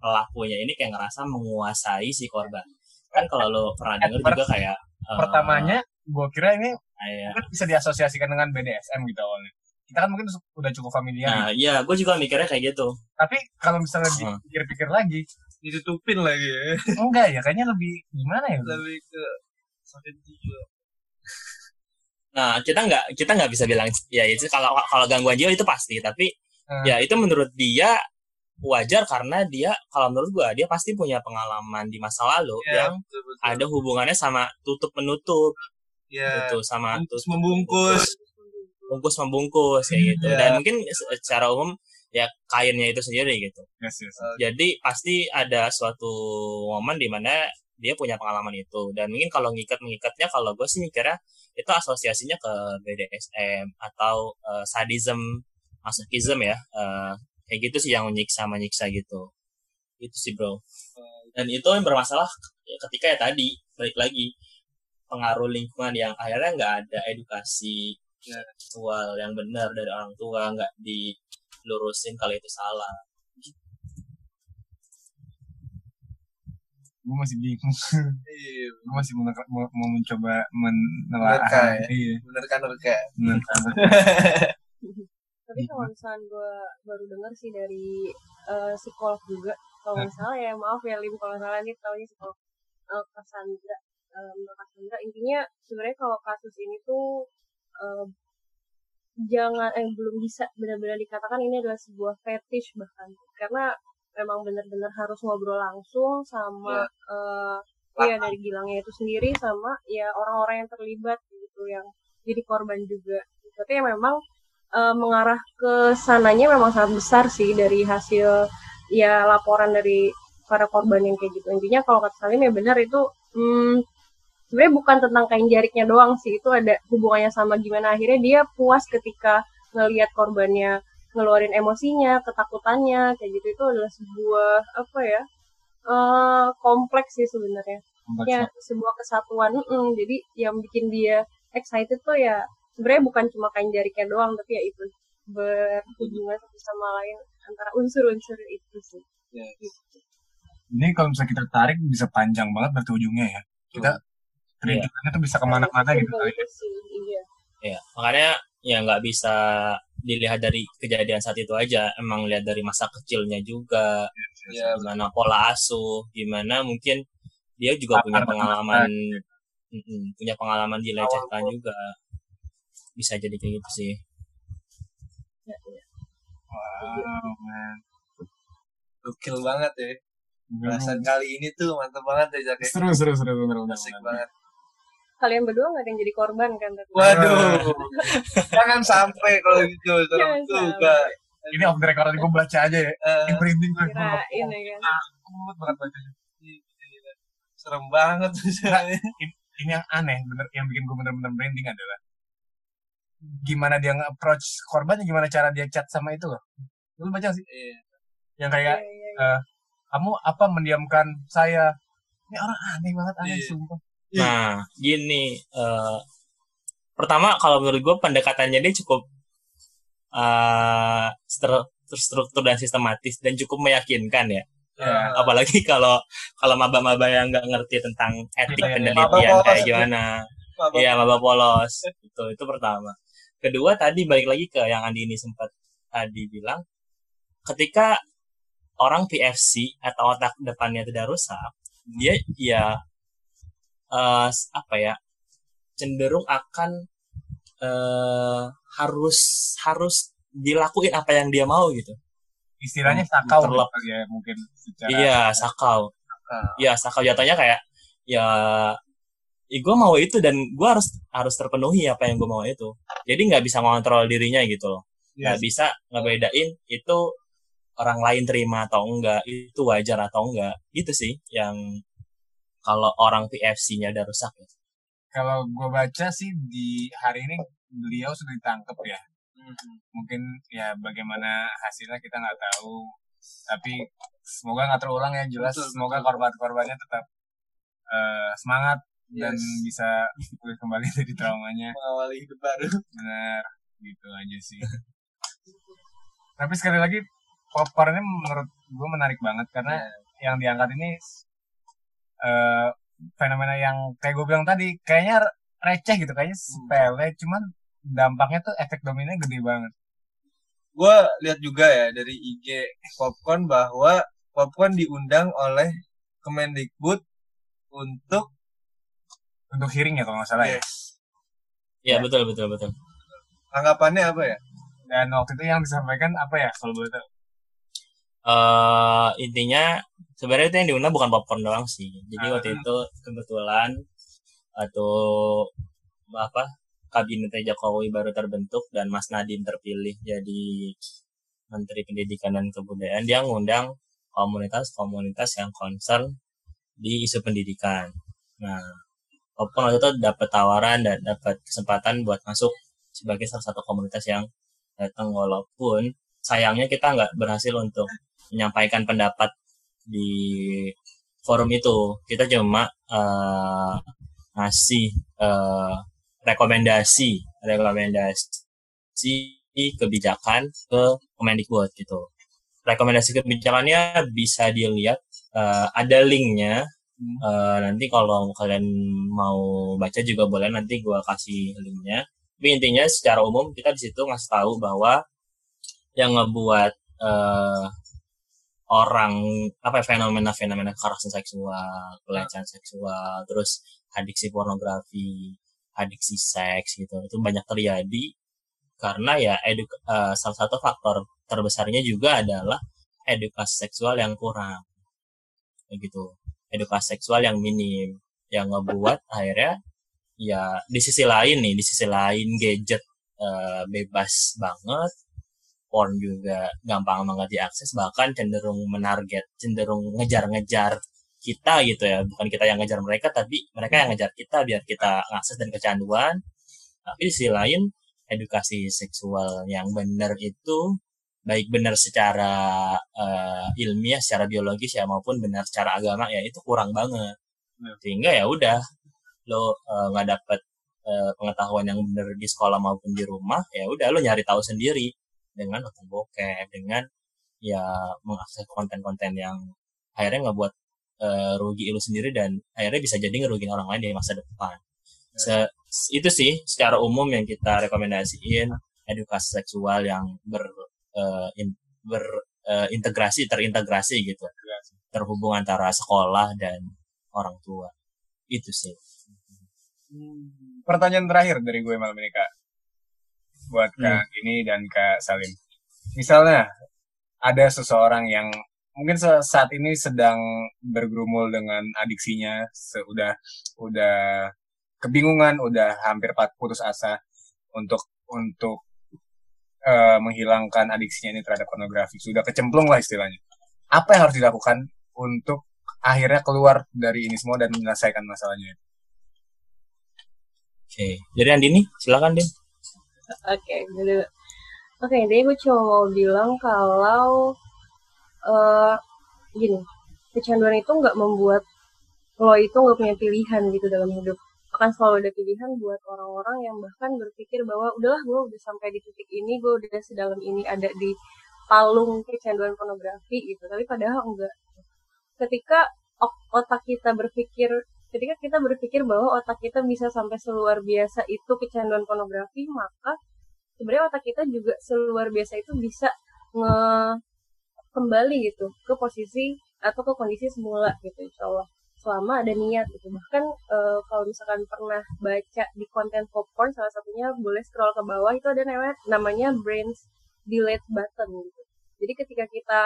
pelakunya ini kayak ngerasa menguasai si korban. Kan kalau lo pernah denger juga kayak eh, pertamanya gue kira ini kayak mungkin bisa diasosiasikan dengan BDSM gitu awalnya. Kita kan mungkin udah cukup familiar. nah iya gue juga mikirnya kayak gitu Tapi kalau misalnya Hmm. dipikir-pikir lagi, ditutupin lagi ya enggak ya, kayaknya lebih gimana ya? lebih ke sakit jiwa Nah, kita nggak kita nggak bisa bilang ya itu kalau kalau gangguan jiwa itu pasti, tapi Hmm. Ya itu menurut dia wajar karena dia kalau menurut gua dia pasti punya pengalaman di masa lalu Ya, yang betul, betul. ada hubungannya sama tutup menutup ya gitu sama bungkus tutup membungkus. Bungkus membungkus kayak gitu. Ya. dan mungkin se- secara umum ya kainnya itu sendiri gitu. Yes, yes. jadi pasti ada suatu momen di mana dia punya pengalaman itu. Dan mungkin kalau ngikat mengikatnya kalau gue sih mikirnya itu asosiasinya ke BDSM atau eh, sadism masochism ya. Eh, kayak gitu sih yang menyiksa menyiksa gitu. Itu sih bro. Dan itu yang bermasalah ketika ya tadi balik lagi pengaruh lingkungan yang akhirnya nggak ada edukasi Ya. seksual yang benar dari orang tua nggak dilurusin kalau itu salah Gue masih bingung. iya Gue masih mau, mau, mau mencoba menelaah. Menerka ya? Iya. bener kan menerka. Tapi kalau misalnya gue baru dengar sih dari eh, psikolog juga, kalau nggak salah ya maaf ya Lim kalau salah nih tahunya psikolog uh, Cassandra, eh, Mbak Cassandra. Intinya sebenarnya kalau kasus ini tuh eh, jangan eh belum bisa benar-benar dikatakan ini adalah sebuah fetish bahkan. Karena memang benar-benar harus ngobrol langsung sama eh ya dari Gilangnya itu sendiri sama ya orang-orang yang terlibat gitu yang jadi korban juga. Tapi ya memang eh, mengarah ke sananya memang sangat besar sih dari hasil ya laporan dari para korban yang kayak gitu. Intinya kalau kata Salim ya benar itu hmm, sebenarnya bukan tentang kain jariknya doang sih itu ada hubungannya sama gimana akhirnya dia puas ketika ngelihat korbannya ngeluarin emosinya ketakutannya kayak gitu itu adalah sebuah apa ya eh kompleks sih sebenarnya ya sebuah kesatuan mm, jadi yang bikin dia excited tuh ya sebenarnya bukan cuma kain jariknya doang tapi ya itu berhubungan satu sama lain antara unsur-unsur itu sih Ya. gitu. Ini kalau misalnya kita tarik bisa panjang banget berarti ujungnya ya. Kita kerindukannya tuh bisa ke mana-mana gitu. kali. itu sih iya ya makanya ya nggak bisa dilihat dari kejadian saat itu aja emang lihat dari masa kecilnya juga ya gimana pola asuh gimana mungkin dia juga punya Latar pengalaman Mm-mm, punya pengalaman dilecehkan juga bisa jadi kayak gitu sih Ya, iya. Wow, man. gokil banget ya bahasan kali ini tuh mantep banget ya Jack ya. Seru, seru, seru, bener, bener, asik bener. banget kalian berdua nggak ada yang jadi korban kan tapi waduh jangan sampai kalau gitu serem juga Ini off the record gue baca aja ya. Eh, Ini merinding gue. kirain ya kan Takut banget bacanya. serem banget misalnya Ini yang aneh, bener, yang bikin gue bener-bener merinding adalah gimana dia nge-approach korbannya, gimana cara dia chat sama itu loh. Lu baca sih? Iya. Yang kayak, Iya, iya, iya. kamu apa mendiamkan saya? Ini orang aneh banget, aneh Iya. sumpah. Nah gini eh, pertama kalau menurut gue pendekatannya dia cukup eh, stru- terstruktur dan sistematis dan cukup meyakinkan ya Ya. apalagi kalau kalau maba-maba yang nggak ngerti tentang etik Iya, iya. penelitian kayak gimana Iya, maba polos. Itu itu pertama. Kedua tadi balik lagi ke yang Andi ini sempat tadi bilang ketika orang PFC atau otak depannya tidak rusak, dia ya eh, apa ya? cenderung akan eh harus harus dilakuin apa yang dia mau gitu. Istilahnya sakau Terlep. kali ya mungkin secara Iya, sakau. Iya, sakau jatuhnya kayak ya ya gue mau itu dan gue harus harus terpenuhi apa yang gue mau itu. Jadi nggak bisa ngontrol dirinya gitu loh. Nggak Yes. bisa ngebedain itu orang lain terima atau enggak, itu wajar atau enggak. Gitu sih yang kalau orang PFC-nya udah rusak ya. Kalau gue baca sih di hari ini beliau sudah ditangkap ya. Mhm. Mungkin ya bagaimana hasilnya kita nggak tahu. Tapi semoga nggak terulang ya jelas. Betul, semoga korban-korbannya tetap eh, semangat dan Yes. bisa pulih kembali dari traumanya. mengawali hidup baru Benar, gitu aja sih. Tapi sekali lagi popcorn ini menurut gue menarik banget karena yang diangkat ini eh fenomena yang kayak gue bilang tadi kayaknya receh gitu kayaknya sepele cuman dampaknya tuh efek dominanya gede banget gue lihat juga ya dari IG Popcorn bahwa Popcorn diundang oleh Kemendikbud untuk untuk hearing ya kalau nggak salah ya yes. Ya betul betul betul. anggapannya apa ya Dan waktu itu yang disampaikan apa ya kalau boleh tahu? Eh intinya sebenarnya itu yang diundang bukan popcorn doang sih. Jadi Ah. waktu itu kebetulan atau apa kabinetnya Jokowi baru terbentuk dan Mas Nadiem terpilih jadi Menteri Pendidikan dan Kebudayaan dia ngundang komunitas-komunitas yang concern di isu pendidikan. Nah, Popcorn waktu itu dapat tawaran dan dapat kesempatan buat masuk sebagai salah satu komunitas yang datang walaupun sayangnya kita nggak berhasil untuk menyampaikan pendapat di forum itu. Kita cuma eh, ngasih eh, rekomendasi, rekomendasi kebijakan ke Kemendikbud gitu. Rekomendasi kebijakannya bisa dilihat eh, ada linknya. Eh, nanti kalau kalian mau baca juga boleh nanti gua kasih linknya. Tapi intinya secara umum kita di situ ngasih tahu bahwa yang ngebuat eh, orang apa ya, fenomena-fenomena kekerasan seksual, pelecehan seksual, terus adiksi pornografi, adiksi seks gitu. Itu banyak terjadi karena ya eduk eh, salah satu faktor terbesarnya juga adalah edukasi seksual yang kurang. Gitu. Edukasi seksual yang minim yang ngebuat akhirnya ya di sisi lain nih di sisi lain gadget eh, bebas banget porn juga gampang banget diakses bahkan cenderung menarget cenderung ngejar-ngejar kita gitu ya. Bukan kita yang ngejar mereka tapi mereka yang ngejar kita biar kita akses dan kecanduan. Tapi di sisi lain edukasi seksual yang benar itu baik benar secara eh, ilmiah secara biologis ya maupun benar secara agama ya itu kurang banget. Hmm. sehingga ya udah lo eh, nggak dapet eh, pengetahuan yang benar di sekolah maupun di rumah ya udah lo nyari tahu sendiri dengan nonton bokep dengan ya mengakses konten-konten yang akhirnya ngebuat eh, rugi lu sendiri dan akhirnya bisa jadi ngerugiin orang lain di masa depan. Se- itu sih secara umum yang kita rekomendasiin edukasi seksual yang ber eh, in- berintegrasi terintegrasi gitu. Terhubung antara sekolah dan orang tua. Itu sih. Pertanyaan terakhir dari gue malam ini kak, buat kak ini dan kak Salim. Misalnya ada seseorang yang mungkin saat ini sedang bergumul dengan adiksinya, sudah udah kebingungan, udah hampir putus asa untuk untuk eh, menghilangkan adiksinya ini terhadap pornografi, sudah kecemplung lah istilahnya. Apa yang harus dilakukan untuk akhirnya keluar dari ini semua dan menyelesaikan masalahnya? oke jadi Andini silakan Din Oke, dulu. Oke, intinya gue cuma mau bilang kalau eh gini, kecanduan itu nggak membuat lo itu nggak punya pilihan gitu dalam hidup. Akan selalu ada pilihan buat orang-orang yang bahkan berpikir bahwa udahlah gue udah sampai di titik ini, gue udah sedalam ini ada di palung kecanduan pornografi gitu. Tapi padahal enggak. Ketika ot- otak kita berpikir ketika kita berpikir bahwa otak kita bisa sampai seluar biasa itu kecanduan pornografi, maka sebenarnya otak kita juga seluar biasa itu bisa nge kembali gitu ke posisi atau ke kondisi semula gitu insya Allah. Selama ada niat gitu. Bahkan eh, kalau misalkan pernah baca di konten popcorn salah satunya boleh scroll ke bawah itu ada namanya namanya brains delete button gitu. Jadi ketika kita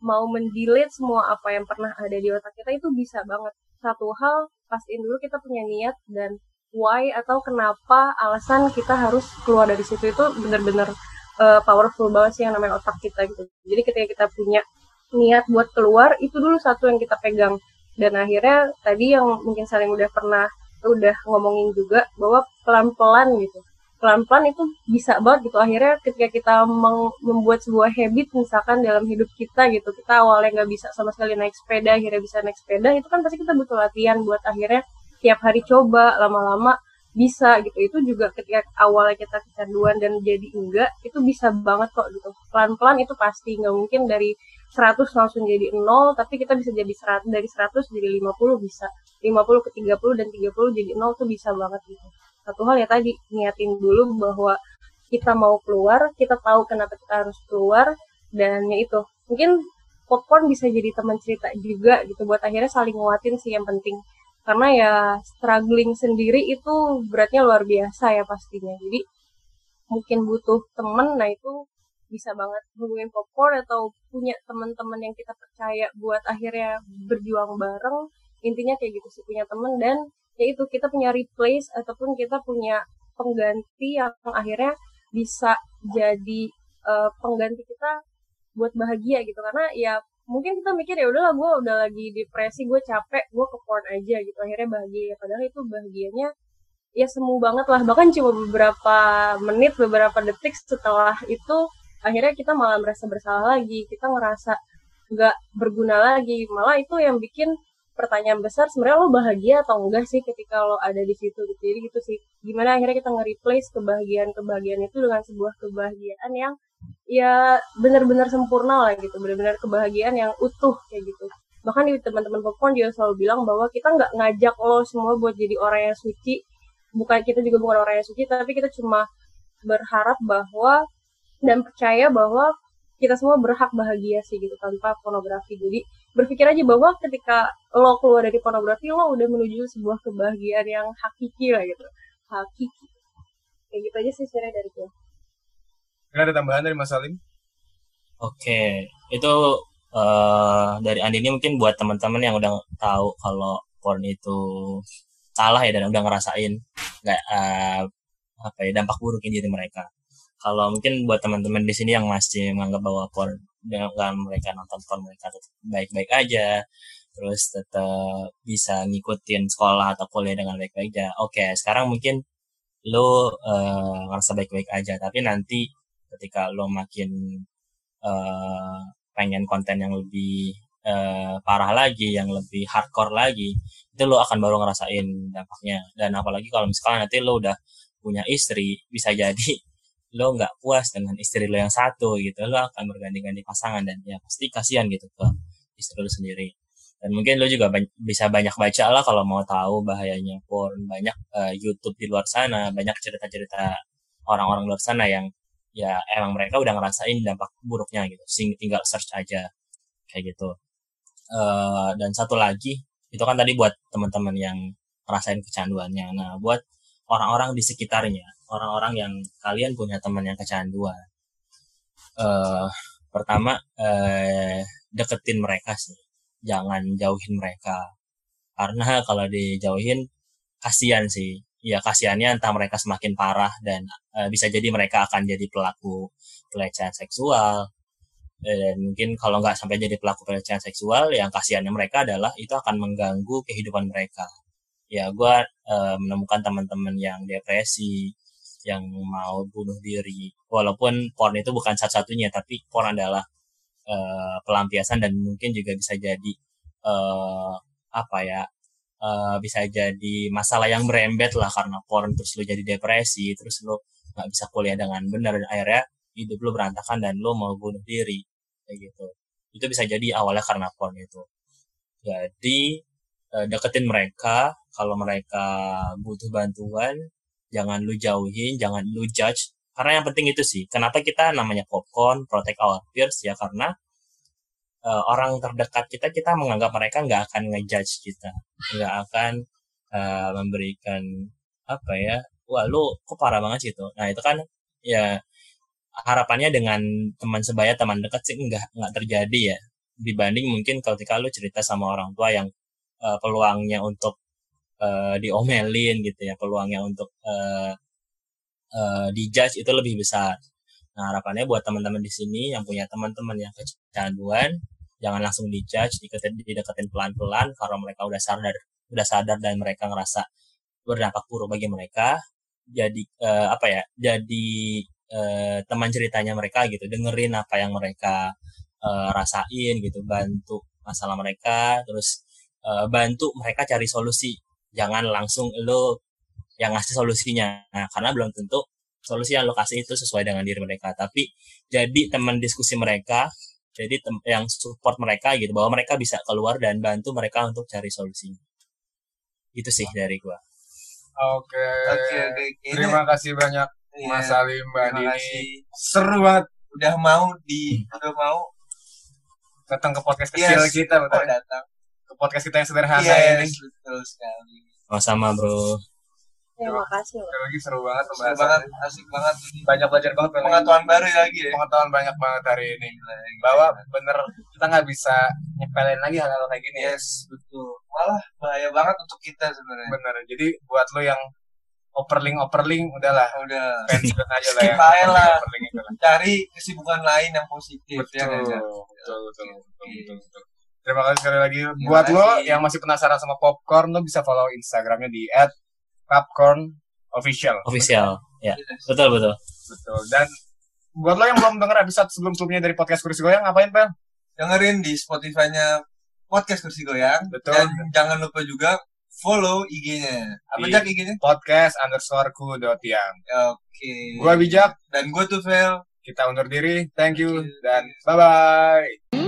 mau mendelete semua apa yang pernah ada di otak kita itu bisa banget. Satu hal pastiin dulu kita punya niat dan why atau kenapa alasan kita harus keluar dari situ itu benar-benar uh, powerful banget sih yang namanya otak kita gitu. Jadi ketika kita punya niat buat keluar itu dulu satu yang kita pegang dan akhirnya tadi yang mungkin saling udah pernah udah ngomongin juga bahwa pelan-pelan gitu pelan-pelan itu bisa banget gitu. Akhirnya ketika kita membuat sebuah habit misalkan dalam hidup kita gitu kita awalnya nggak bisa sama sekali naik sepeda akhirnya bisa naik sepeda itu kan pasti kita butuh latihan buat akhirnya tiap hari coba lama-lama bisa gitu. Itu juga ketika awalnya kita kecanduan dan jadi enggak itu bisa banget kok gitu. Pelan-pelan itu pasti nggak mungkin dari 100 langsung jadi 0 tapi kita bisa jadi 100 dari 100 jadi 50 bisa. 50 ke 30 dan 30 jadi 0 tuh bisa banget gitu satu hal ya tadi niatin dulu bahwa kita mau keluar kita tahu kenapa kita harus keluar dan ya itu. Mungkin popcorn bisa jadi teman cerita juga gitu buat akhirnya saling nguatin sih yang penting. Karena ya struggling sendiri itu beratnya luar biasa ya pastinya. Jadi mungkin butuh temen nah itu bisa banget hubungin popcorn atau punya teman-teman yang kita percaya buat akhirnya berjuang bareng. Intinya kayak gitu sih punya temen dan ya itu kita punya replace ataupun kita punya pengganti yang akhirnya bisa jadi uh, pengganti kita buat bahagia gitu. Karena ya mungkin kita mikir ya udahlah gue udah lagi depresi gue capek gue ke porn aja gitu. Akhirnya bahagia. Padahal itu bahagianya ya semu banget lah. Bahkan cuma beberapa menit beberapa detik setelah itu akhirnya kita malah merasa bersalah lagi. Kita ngerasa nggak berguna lagi. Malah itu yang bikin pertanyaan besar sebenarnya lo bahagia atau enggak sih ketika lo ada di situ gitu jadi gitu sih? Gimana akhirnya kita nge-replace kebahagiaan kebahagiaan itu dengan sebuah kebahagiaan yang ya benar-benar sempurna lah gitu. Benar-benar kebahagiaan yang utuh kayak gitu. Bahkan di teman-teman popcorn juga selalu bilang bahwa kita nggak ngajak lo semua buat jadi orang yang suci. Bukan kita juga bukan orang yang suci tapi kita cuma berharap bahwa dan percaya bahwa kita semua berhak bahagia sih gitu tanpa pornografi. Jadi berpikir aja bahwa ketika lo keluar dari pornografi lo udah menuju sebuah kebahagiaan yang hakiki lah gitu. Hakiki. Kayak gitu aja sih sebenarnya dari gue. Ada tambahan dari Mas Salim? Oke itu uh, dari Andi ini mungkin buat teman-teman yang udah tahu kalau porn itu salah ya dan udah ngerasain nggak uh, apa ya dampak buruk di diri mereka. Kalau mungkin buat teman-teman di sini yang masih menganggap bahwa porn dengan mereka nonton porn mereka tetap baik-baik aja. Terus tetap bisa ngikutin sekolah atau kuliah dengan baik-baik aja. Oke sekarang mungkin lo uh, ngerasa baik-baik aja. Tapi nanti ketika lo makin uh, pengen konten yang lebih uh, parah lagi yang lebih hardcore lagi itu lo akan baru ngerasain dampaknya. Dan apalagi kalau misalnya nanti lo udah punya istri bisa jadi lo nggak puas dengan istri lo yang satu gitu lo akan berganti-ganti pasangan dan ya pasti kasihan gitu ke istri lo sendiri. Dan mungkin lo juga bisa banyak baca lah kalau mau tahu bahayanya porn banyak uh, YouTube di luar sana banyak cerita-cerita orang-orang luar sana yang ya emang mereka udah ngerasain dampak buruknya gitu sing tinggal search aja kayak gitu. Uh, dan satu lagi itu kan tadi buat teman-teman yang ngerasain kecanduannya. Nah buat orang-orang di sekitarnya orang-orang yang kalian punya teman yang kecanduan. Uh, pertama uh, deketin mereka sih. Jangan jauhin mereka. Karena kalau dijauhin kasihan sih. Ya kasihannya entah mereka semakin parah dan uh, bisa jadi mereka akan jadi pelaku pelecehan seksual. Dan mungkin kalau nggak sampai jadi pelaku pelecehan seksual yang kasihannya mereka adalah itu akan mengganggu kehidupan mereka. Ya gue uh, menemukan teman-teman yang depresi yang mau bunuh diri. Walaupun porn itu bukan satu-satunya tapi porn adalah uh, pelampiasan dan mungkin juga bisa jadi uh, apa ya uh, bisa jadi masalah yang merembet lah karena porn terus lo jadi depresi terus lo nggak bisa kuliah dengan benar dan akhirnya hidup lo berantakan dan lo mau bunuh diri kayak gitu. Itu bisa jadi awalnya karena porn itu. Jadi deketin mereka kalau mereka butuh bantuan jangan lu jauhin, jangan lu judge. Karena yang penting itu sih, kenapa kita namanya popcorn, protect our peers ya karena uh, orang terdekat kita kita menganggap mereka nggak akan ngejudge kita, nggak akan uh, memberikan apa ya, wah lu kok parah banget gitu. Nah itu kan ya harapannya dengan teman sebaya, teman dekat sih nggak nggak terjadi ya. Dibanding mungkin ketika lu cerita sama orang tua yang uh, peluangnya untuk uh, diomelin gitu ya peluangnya untuk uh, uh, dijudge itu lebih besar. Nah harapannya buat teman-teman di sini yang punya teman-teman yang kecanduan jangan langsung dijudge, dideketin, dideketin pelan-pelan karena mereka udah sadar, udah sadar dan mereka ngerasa berdampak buruk bagi mereka. Jadi uh, apa ya? Jadi uh, teman ceritanya mereka gitu, dengerin apa yang mereka uh, rasain gitu, bantu masalah mereka, terus uh, bantu mereka cari solusi jangan langsung lo yang ngasih solusinya. Nah, karena belum tentu solusi yang lo kasih itu sesuai dengan diri mereka. Tapi jadi teman diskusi mereka jadi tem- yang support mereka gitu bahwa mereka bisa keluar dan bantu mereka untuk cari solusinya. Itu sih dari gua. Oke. Okay. oke. Okay, terima kasih banyak yeah. Mas Salim Mbak Dini. seru banget. Udah mau di hmm. udah mau datang ke podcast kecil yes. kita betul. oh, datang podcast kita yang sederhana yes, ini. Betul sekali. Sama-sama, Bro. Ya, makasih loh. Sekali lagi seru banget Seru banget, asik banget ini. Banyak belajar banget. Pengetahuan baru ya lagi ya. Pengetahuan banyak banget hari ini. Bahwa bener kita nggak bisa nyepelin lagi hal-hal kayak gini ya. Yes, betul. Malah bahaya banget untuk kita sebenarnya. Bener. Jadi buat lo yang operling operling udahlah Udah pensiun aja lah ya. Skip aja lah. Cari kesibukan lain yang positif Betul. ya kan, Betul, betul, betul, betul, Oke. betul, betul. Terima kasih sekali lagi. Buat lo kasih. yang masih penasaran sama popcorn, lo bisa follow Instagramnya di @popcornofficial. Official. Ya, Yes. betul betul. Betul. Dan buat lo yang belum denger episode sebelum-sebelumnya dari podcast Kursi Goyang, ngapain, Pel? Dengerin di Spotify-nya podcast kursi goyang Betul. dan jangan lupa juga follow IG-nya. Apa Jak IG-nya? Podcast underscore ku dot yang. Oke. Gua bijak, dan gue tuh Vel. kita undur diri. Thank you, Thank you. dan bye-bye.